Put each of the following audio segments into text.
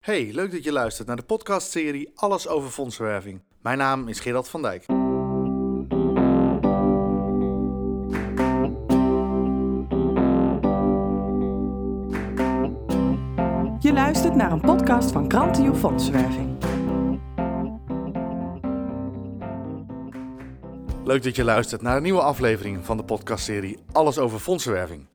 Hey, leuk dat je luistert naar de podcastserie Alles over fondsenwerving. Mijn naam is Gerald van Dijk. Je luistert naar een podcast van Krantio Fondsenwerving. Leuk dat je luistert naar een nieuwe aflevering van de podcastserie Alles over fondsenwerving.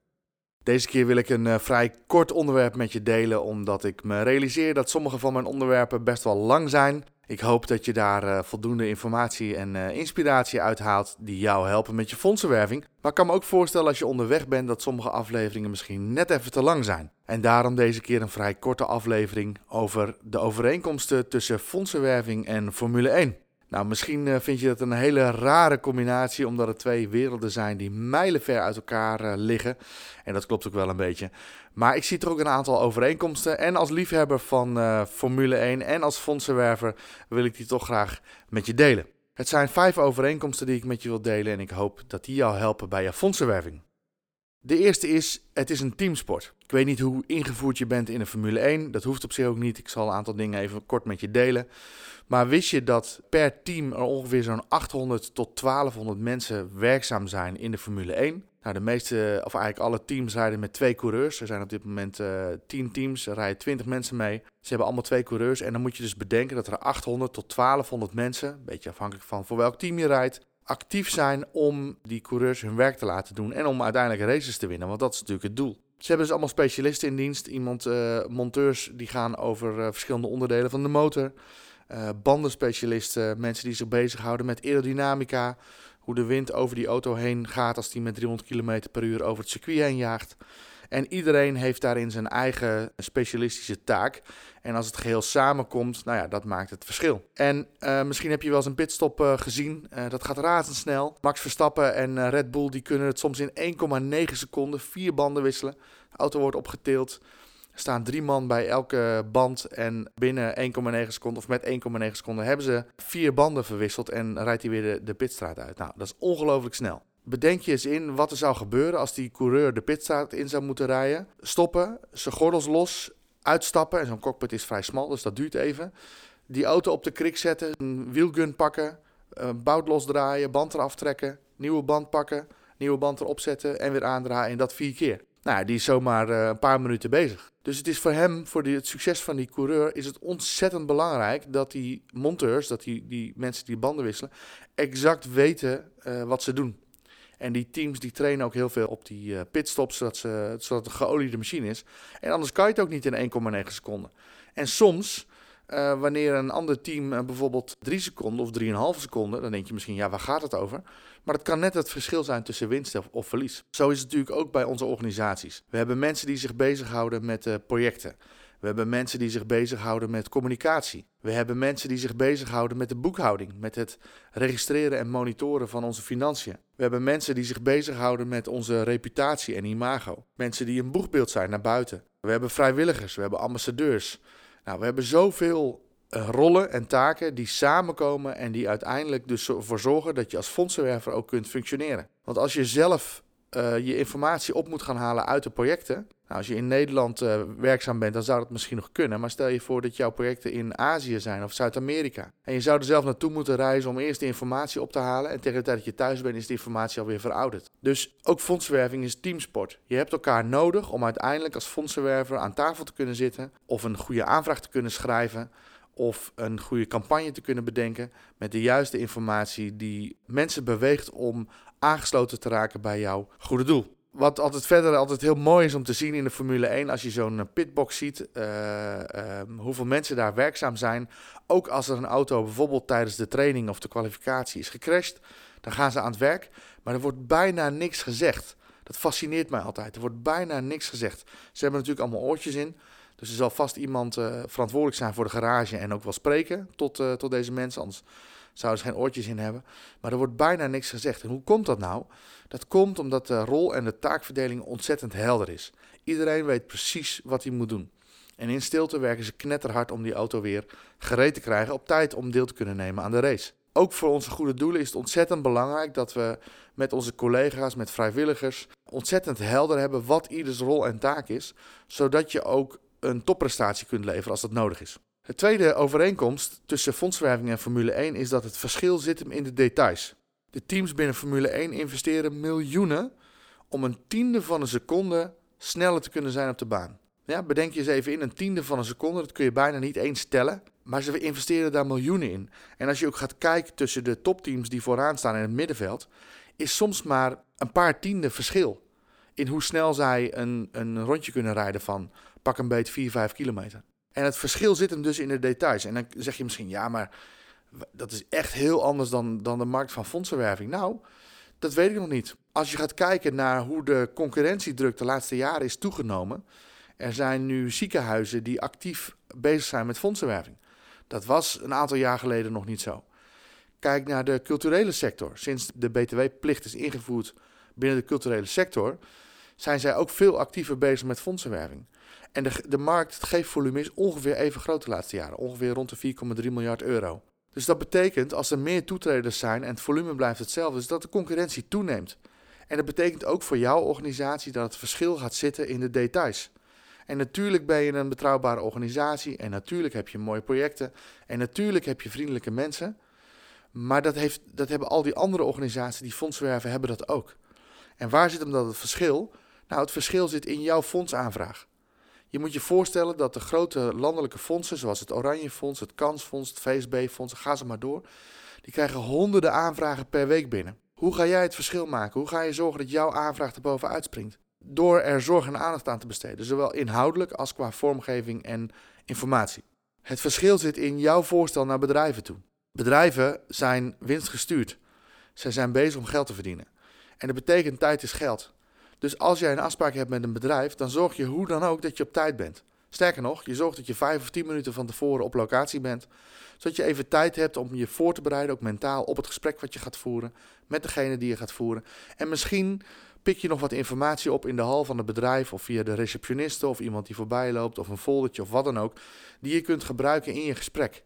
Deze keer wil ik een uh, vrij kort onderwerp met je delen, omdat ik me realiseer dat sommige van mijn onderwerpen best wel lang zijn. Ik hoop dat je daar uh, voldoende informatie en uh, inspiratie uithaalt die jou helpen met je fondsenwerving. Maar ik kan me ook voorstellen als je onderweg bent dat sommige afleveringen misschien net even te lang zijn. En daarom deze keer een vrij korte aflevering over de overeenkomsten tussen fondsenwerving en Formule 1. Nou, misschien uh, vind je dat een hele rare combinatie, omdat het twee werelden zijn die mijlenver uit elkaar uh, liggen. En dat klopt ook wel een beetje. Maar ik zie er ook een aantal overeenkomsten. En als liefhebber van uh, Formule 1 en als fondsenwerver wil ik die toch graag met je delen. Het zijn vijf overeenkomsten die ik met je wil delen en ik hoop dat die jou helpen bij je fondsenwerving. De eerste is, het is een teamsport. Ik weet niet hoe ingevoerd je bent in de Formule 1. Dat hoeft op zich ook niet. Ik zal een aantal dingen even kort met je delen. Maar wist je dat per team er ongeveer zo'n 800 tot 1200 mensen werkzaam zijn in de Formule 1? Nou, de meeste, of eigenlijk alle teams rijden met twee coureurs. Er zijn op dit moment uh, 10 teams, er rijden 20 mensen mee. Ze hebben allemaal twee coureurs. En dan moet je dus bedenken dat er 800 tot 1200 mensen, een beetje afhankelijk van voor welk team je rijdt, actief zijn om die coureurs hun werk te laten doen en om uiteindelijk races te winnen. Want dat is natuurlijk het doel. Ze hebben dus allemaal specialisten in dienst. Iemand, uh, monteurs die gaan over uh, verschillende onderdelen van de motor. Uh, bandenspecialisten, mensen die zich bezighouden met aerodynamica. Hoe de wind over die auto heen gaat als die met 300 km per uur over het circuit heen jaagt. En iedereen heeft daarin zijn eigen specialistische taak. En als het geheel samenkomt, nou ja, dat maakt het verschil. En uh, misschien heb je wel eens een pitstop uh, gezien. Uh, dat gaat razendsnel. Max Verstappen en Red Bull die kunnen het soms in 1,9 seconden vier banden wisselen. De auto wordt opgetild. Staan drie man bij elke band en binnen 1,9 seconden of met 1,9 seconden hebben ze vier banden verwisseld en rijdt hij weer de, de pitstraat uit. Nou, dat is ongelooflijk snel. Bedenk je eens in wat er zou gebeuren als die coureur de pitstraat in zou moeten rijden. Stoppen, zijn gordels los, uitstappen. En zo'n cockpit is vrij smal, dus dat duurt even. Die auto op de krik zetten, een wielgun pakken, een bout losdraaien, band eraf trekken, nieuwe band pakken, nieuwe band erop zetten en weer aandraaien. En dat vier keer. Nou, die is zomaar uh, een paar minuten bezig. Dus het is voor hem, voor het succes van die coureur, is het ontzettend belangrijk dat die monteurs, dat die, die mensen die banden wisselen, exact weten uh, wat ze doen. En die teams die trainen ook heel veel op die uh, pitstops, zodat, ze, zodat het een geoliede machine is. En anders kan je het ook niet in 1,9 seconden. En soms, uh, wanneer een ander team uh, bijvoorbeeld 3 seconden of 3,5 seconden, dan denk je misschien, ja, waar gaat het over? Maar het kan net het verschil zijn tussen winst of, verlies. Zo is het natuurlijk ook bij onze organisaties. We hebben mensen die zich bezighouden met projecten. We hebben mensen die zich bezighouden met communicatie. We hebben mensen die zich bezighouden met de boekhouding, met het registreren en monitoren van onze financiën. We hebben mensen die zich bezighouden met onze reputatie en imago. Mensen die een boegbeeld zijn naar buiten. We hebben vrijwilligers, we hebben ambassadeurs. Nou, we hebben zoveel uh, rollen en taken die samenkomen en die uiteindelijk dus ervoor zorgen dat je als fondsenwerver ook kunt functioneren. Want als je zelf uh, je informatie op moet gaan halen uit de projecten. Nou, als je in Nederland uh, werkzaam bent, dan zou dat misschien nog kunnen. Maar stel je voor dat jouw projecten in Azië zijn of Zuid-Amerika. En je zou er zelf naartoe moeten reizen om eerst de informatie op te halen. En tegen de tijd dat je thuis bent, is die informatie alweer verouderd. Dus ook fondsenwerving is teamsport. Je hebt elkaar nodig om uiteindelijk als fondsenwerver aan tafel te kunnen zitten. Of een goede aanvraag te kunnen schrijven of een goede campagne te kunnen bedenken met de juiste informatie die mensen beweegt om aangesloten te raken bij jouw goede doel. Wat altijd verder altijd heel mooi is om te zien in de Formule 1, als je zo'n pitbox ziet, uh, uh, hoeveel mensen daar werkzaam zijn. Ook als er een auto bijvoorbeeld tijdens de training of de kwalificatie is gecrashed, dan gaan ze aan het werk, maar er wordt bijna niks gezegd. Dat fascineert mij altijd. Er wordt bijna niks gezegd. Ze hebben natuurlijk allemaal oortjes in. Dus er zal vast iemand uh, verantwoordelijk zijn voor de garage en ook wel spreken tot, tot deze mensen. Anders zouden ze geen oortjes in hebben. Maar er wordt bijna niks gezegd. En hoe komt dat nou? Dat komt omdat de rol en de taakverdeling ontzettend helder is. Iedereen weet precies wat hij moet doen. En in stilte werken ze knetterhard om die auto weer gereed te krijgen op tijd om deel te kunnen nemen aan de race. Ook voor onze goede doelen is het ontzettend belangrijk dat we met onze collega's, met vrijwilligers, ontzettend helder hebben wat ieders rol en taak is. Zodat je ook een topprestatie kunt leveren als dat nodig is. Het tweede overeenkomst tussen fondswerving en Formule 1 is dat het verschil zit hem in de details. De teams binnen Formule 1 investeren miljoenen om een tiende van een seconde sneller te kunnen zijn op de baan. Ja, bedenk je eens even in, een tiende van een seconde, dat kun je bijna niet eens tellen. Maar ze investeren daar miljoenen in. En als je ook gaat kijken tussen de topteams die vooraan staan in het middenveld, is soms maar een paar tienden verschil in hoe snel zij een, een rondje kunnen rijden van pak een beet 4, 5 kilometer. En het verschil zit hem dus in de details. En dan zeg je misschien, ja, maar dat is echt heel anders dan, dan de markt van fondsenwerving. Nou, dat weet ik nog niet. Als je gaat kijken naar hoe de concurrentiedruk de laatste jaren is toegenomen. Er zijn nu ziekenhuizen die actief bezig zijn met fondsenwerving. Dat was een aantal jaar geleden nog niet zo. Kijk naar de culturele sector. Sinds de BTW-plicht is ingevoerd binnen de culturele sector, zijn zij ook veel actiever bezig met fondsenwerving. En de, de markt, het geefvolume is ongeveer even groot de laatste jaren. Ongeveer rond de 4,3 miljard euro. Dus dat betekent, als er meer toetreders zijn en het volume blijft hetzelfde, is dat de concurrentie toeneemt. En dat betekent ook voor jouw organisatie dat het verschil gaat zitten in de details. En natuurlijk ben je een betrouwbare organisatie en natuurlijk heb je mooie projecten en natuurlijk heb je vriendelijke mensen. Maar dat, heeft, dat hebben al die andere organisaties die fondswerven, hebben dat ook. En waar zit hem dan het verschil? Nou, het verschil zit in jouw fondsaanvraag. Je moet je voorstellen dat de grote landelijke fondsen, zoals het Oranje Fonds, het Kansfonds, het VSB-fonds, ga ze maar door, die krijgen honderden aanvragen per week binnen. Hoe ga jij het verschil maken? Hoe ga je zorgen dat jouw aanvraag er bovenuit springt? Door er zorg en aandacht aan te besteden, zowel inhoudelijk als qua vormgeving en informatie. Het verschil zit in jouw voorstel naar bedrijven toe. Bedrijven zijn winstgestuurd. Zij zijn bezig om geld te verdienen. En dat betekent tijd is geld. Dus als jij een afspraak hebt met een bedrijf, dan zorg je hoe dan ook dat je op tijd bent. Sterker nog, je zorgt dat je vijf of tien minuten van tevoren op locatie bent, zodat je even tijd hebt om je voor te bereiden, ook mentaal, op het gesprek wat je gaat voeren met degene die je gaat voeren. En misschien pik je nog wat informatie op in de hal van het bedrijf of via de receptioniste of iemand die voorbij loopt of een foldertje of wat dan ook, die je kunt gebruiken in je gesprek.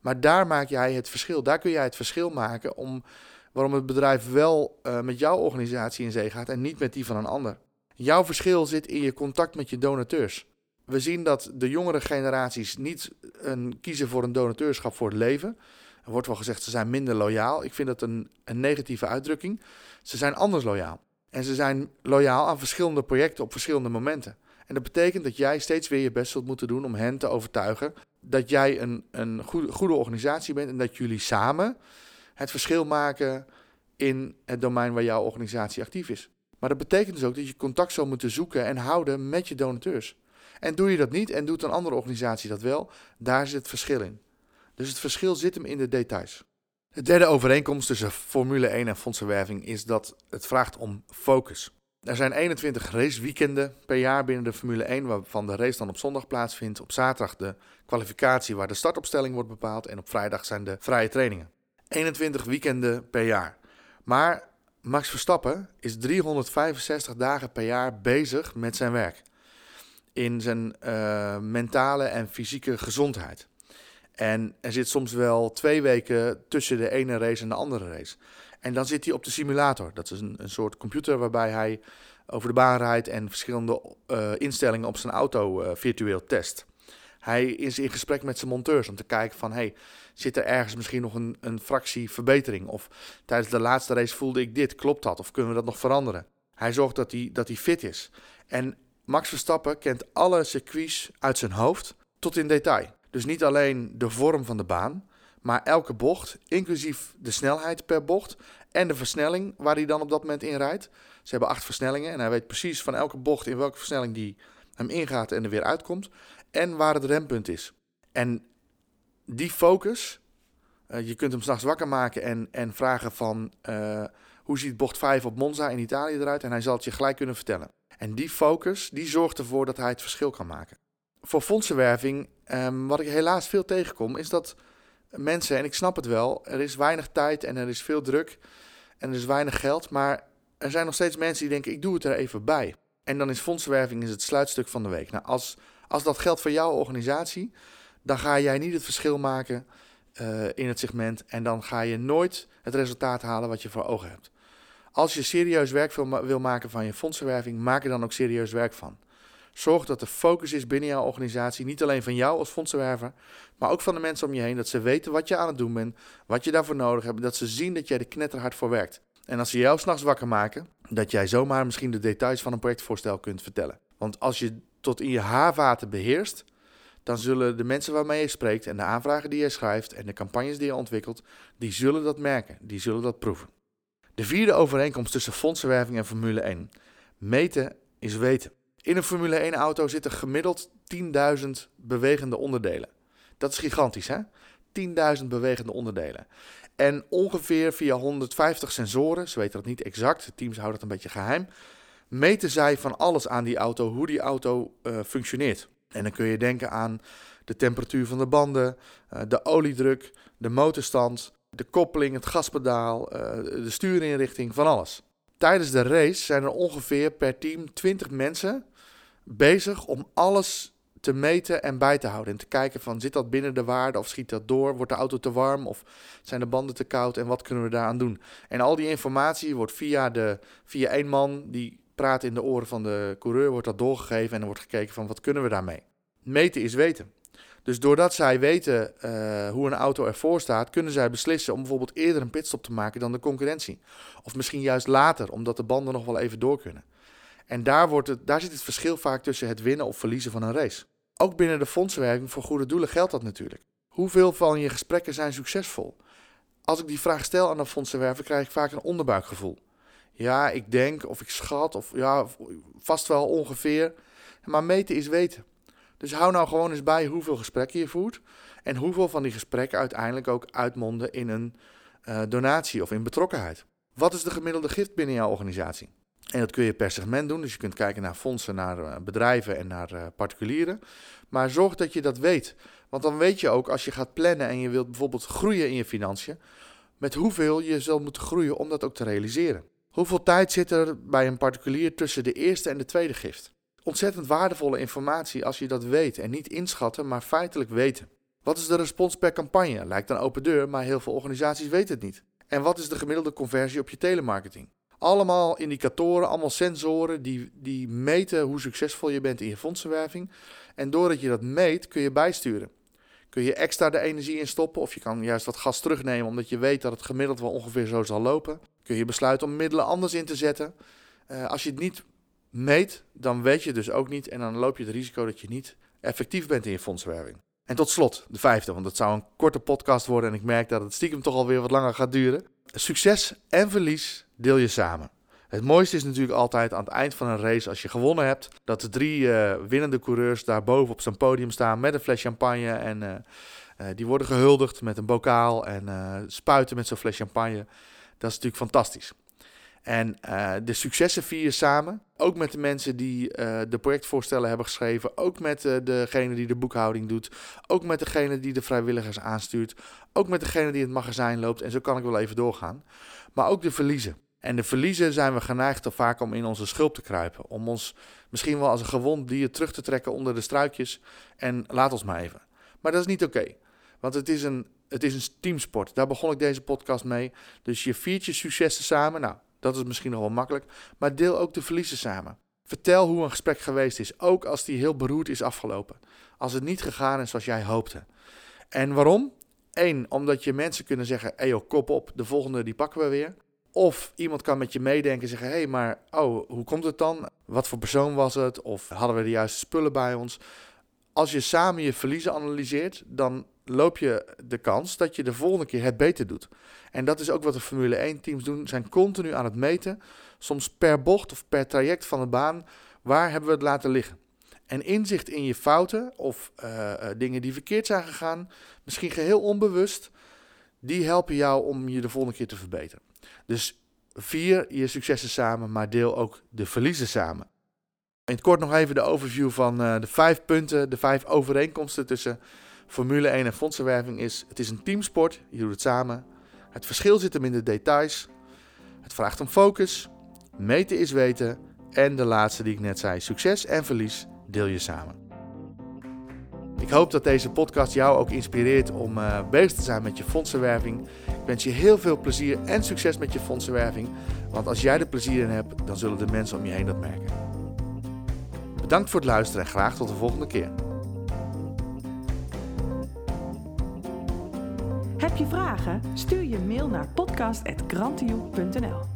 Maar daar maak jij het verschil. Daar kun jij het verschil maken om waarom het bedrijf wel uh, met jouw organisatie in zee gaat en niet met die van een ander. Jouw verschil zit in je contact met je donateurs. We zien dat de jongere generaties niet een, kiezen voor een donateurschap voor het leven. Er wordt wel gezegd ze zijn minder loyaal. Ik vind dat een, een negatieve uitdrukking. Ze zijn anders loyaal. En ze zijn loyaal aan verschillende projecten op verschillende momenten. En dat betekent dat jij steeds weer je best zult moeten doen om hen te overtuigen dat jij een, een goede, goede organisatie bent en dat jullie samen het verschil maken in het domein waar jouw organisatie actief is. Maar dat betekent dus ook dat je contact zal moeten zoeken en houden met je donateurs. En doe je dat niet en doet een andere organisatie dat wel, daar zit het verschil in. Dus het verschil zit hem in de details. De derde overeenkomst tussen Formule 1 en fondsenwerving is dat het vraagt om focus. Er zijn 21 raceweekenden per jaar binnen de Formule 1, waarvan de race dan op zondag plaatsvindt. Op zaterdag de kwalificatie waar de startopstelling wordt bepaald en op vrijdag zijn de vrije trainingen. 21 weekenden per jaar. Maar Max Verstappen is 365 dagen per jaar bezig met zijn werk. In zijn uh, mentale en fysieke gezondheid. En er zit soms wel twee weken tussen de ene race en de andere race. En dan zit hij op de simulator. Dat is een, een soort computer waarbij hij over de baan rijdt en verschillende uh, instellingen op zijn auto uh, virtueel test. Hij is in gesprek met zijn monteurs om te kijken van... Hey, zit er ergens misschien nog een, een fractie verbetering? Of tijdens de laatste race voelde ik dit, klopt dat? Of kunnen we dat nog veranderen? Hij zorgt dat hij, dat hij fit is. En Max Verstappen kent alle circuits uit zijn hoofd tot in detail. Dus niet alleen de vorm van de baan, maar elke bocht, inclusief de snelheid per bocht en de versnelling waar hij dan op dat moment in rijdt. Ze hebben acht versnellingen en hij weet precies van elke bocht in welke versnelling die hem ingaat en er weer uitkomt. En waar het rempunt is. En die focus, uh, je kunt hem s'nachts wakker maken en, en vragen van uh, hoe ziet bocht 5 op Monza in Italië eruit en hij zal het je gelijk kunnen vertellen. En die focus, die zorgt ervoor dat hij het verschil kan maken. Voor fondsenwerving, um, wat ik helaas veel tegenkom, is dat mensen, en ik snap het wel, er is weinig tijd en er is veel druk en er is weinig geld, maar er zijn nog steeds mensen die denken, ik doe het er even bij. En dan is fondsenwerving is het sluitstuk van de week. Nou, als, als dat geldt voor jouw organisatie, dan ga jij niet het verschil maken uh, in het segment en dan ga je nooit het resultaat halen wat je voor ogen hebt. Als je serieus werk wil, maken van je fondsenwerving, maak er dan ook serieus werk van. Zorg dat er focus is binnen jouw organisatie, niet alleen van jou als fondsenwerver, maar ook van de mensen om je heen. Dat ze weten wat je aan het doen bent, wat je daarvoor nodig hebt, dat ze zien dat jij er knetterhard voor werkt. En als ze jou s'nachts wakker maken, dat jij zomaar misschien de details van een projectvoorstel kunt vertellen. Want als je tot in je haarvaten beheerst, dan zullen de mensen waarmee je spreekt en de aanvragen die je schrijft en de campagnes die je ontwikkelt, die zullen dat merken, die zullen dat proeven. De vierde overeenkomst tussen fondsenwerving en Formule 1. Meten is weten. In een Formule 1 auto zitten gemiddeld 10.000 bewegende onderdelen. Dat is gigantisch hè? 10.000 bewegende onderdelen. En ongeveer via 150 sensoren, ze weten dat niet exact, de teams houden het een beetje geheim, meten zij van alles aan die auto, hoe die auto uh, functioneert. En dan kun je denken aan de temperatuur van de banden, uh, de oliedruk, de motorstand, de koppeling, het gaspedaal, uh, de stuurinrichting, van alles. Tijdens de race zijn er ongeveer per team 20 mensen bezig om alles te meten en bij te houden. En te kijken van zit dat binnen de waarde of schiet dat door? Wordt de auto te warm of zijn de banden te koud en wat kunnen we daaraan doen? En al die informatie wordt via, de, via één man die praat in de oren van de coureur, wordt dat doorgegeven en er wordt gekeken van wat kunnen we daarmee? Meten is weten. Dus doordat zij weten uh, hoe een auto ervoor staat, kunnen zij beslissen om bijvoorbeeld eerder een pitstop te maken dan de concurrentie. Of misschien juist later, omdat de banden nog wel even door kunnen. En daar, wordt het, daar zit het verschil vaak tussen het winnen of verliezen van een race. Ook binnen de fondsenwerking voor goede doelen geldt dat natuurlijk. Hoeveel van je gesprekken zijn succesvol? Als ik die vraag stel aan een fondsenwerver, krijg ik vaak een onderbuikgevoel. Ja, ik denk of ik schat of ja, vast wel ongeveer. Maar meten is weten. Dus hou nou gewoon eens bij hoeveel gesprekken je voert en hoeveel van die gesprekken uiteindelijk ook uitmonden in een uh, donatie of in betrokkenheid. Wat is de gemiddelde gift binnen jouw organisatie? En dat kun je per segment doen. Dus je kunt kijken naar fondsen, naar uh, bedrijven en naar uh, particulieren. Maar zorg dat je dat weet. Want dan weet je ook als je gaat plannen en je wilt bijvoorbeeld groeien in je financiën, met hoeveel je zult moeten groeien om dat ook te realiseren. Hoeveel tijd zit er bij een particulier tussen de eerste en de tweede gift? Ontzettend waardevolle informatie als je dat weet en niet inschatten, maar feitelijk weten. Wat is de respons per campagne? Lijkt een open deur, maar heel veel organisaties weten het niet. En wat is de gemiddelde conversie op je telemarketing? Allemaal indicatoren, allemaal sensoren die, die meten hoe succesvol je bent in je fondsenwerving. En doordat je dat meet, kun je bijsturen. Kun je extra de energie in stoppen of je kan juist wat gas terugnemen omdat je weet dat het gemiddeld wel ongeveer zo zal lopen. Kun je besluiten om middelen anders in te zetten. Uh, als je het niet meet, dan weet je dus ook niet en dan loop je het risico dat je niet effectief bent in je fondsenwerving. En tot slot, de vijfde, want het zou een korte podcast worden en ik merk dat het stiekem toch alweer wat langer gaat duren. Succes en verlies deel je samen. Het mooiste is natuurlijk altijd aan het eind van een race, als je gewonnen hebt, dat de drie uh, winnende coureurs daar boven op zijn podium staan met een fles champagne. En uh, die worden gehuldigd met een bokaal en spuiten met zo'n fles champagne. Dat is natuurlijk fantastisch. En de successen vier samen. Ook met de mensen die de projectvoorstellen hebben geschreven. Ook met degene die de boekhouding doet. Ook met degene die de vrijwilligers aanstuurt. Ook met degene die het magazijn loopt. En zo kan ik wel even doorgaan. Maar ook de verliezen. En de verliezen zijn we geneigd vaak om in onze schulp te kruipen. Om ons misschien wel als een gewond dier terug te trekken onder de struikjes. En laat ons maar even. Maar dat is niet oké. Want het is, een, het is een teamsport. Daar begon ik deze podcast mee. Dus je viert je successen samen. Nou, dat is misschien nog wel makkelijk. Maar deel ook de verliezen samen. Vertel hoe een gesprek geweest is. Ook als die heel beroerd is afgelopen. Als het niet gegaan is zoals jij hoopte. En waarom? Eén, omdat je mensen kunnen zeggen: hé joh, kop op, de volgende die pakken we weer. Of iemand kan met je meedenken en zeggen: hé, hey, maar oh, hoe komt het dan? Wat voor persoon was het? Of hadden we de juiste spullen bij ons? Als je samen je verliezen analyseert, dan loop je de kans dat je de volgende keer het beter doet. En dat is ook wat de Formule 1 teams doen, zijn continu aan het meten, soms per bocht of per traject van de baan, waar hebben we het laten liggen. En inzicht in je fouten of uh, dingen die verkeerd zijn gegaan, misschien geheel onbewust, die helpen jou om je de volgende keer te verbeteren. Dus vier je successen samen, maar deel ook de verliezen samen. In het kort nog even de overview van uh, de vijf punten, de vijf overeenkomsten tussen Formule 1 en fondsenwerving is: het is een teamsport, je doet het samen. Het verschil zit hem in de details. Het vraagt om focus. Meten is weten. En de laatste die ik net zei: succes en verlies deel je samen. Ik hoop dat deze podcast jou ook inspireert om uh, bezig te zijn met je fondsenwerving. Ik wens je heel veel plezier en succes met je fondsenwerving. Want als jij er plezier in hebt, dan zullen de mensen om je heen dat merken. Bedankt voor het luisteren en graag tot de volgende keer. Heb je vragen? Stuur je mail naar podcast.grantioe.nl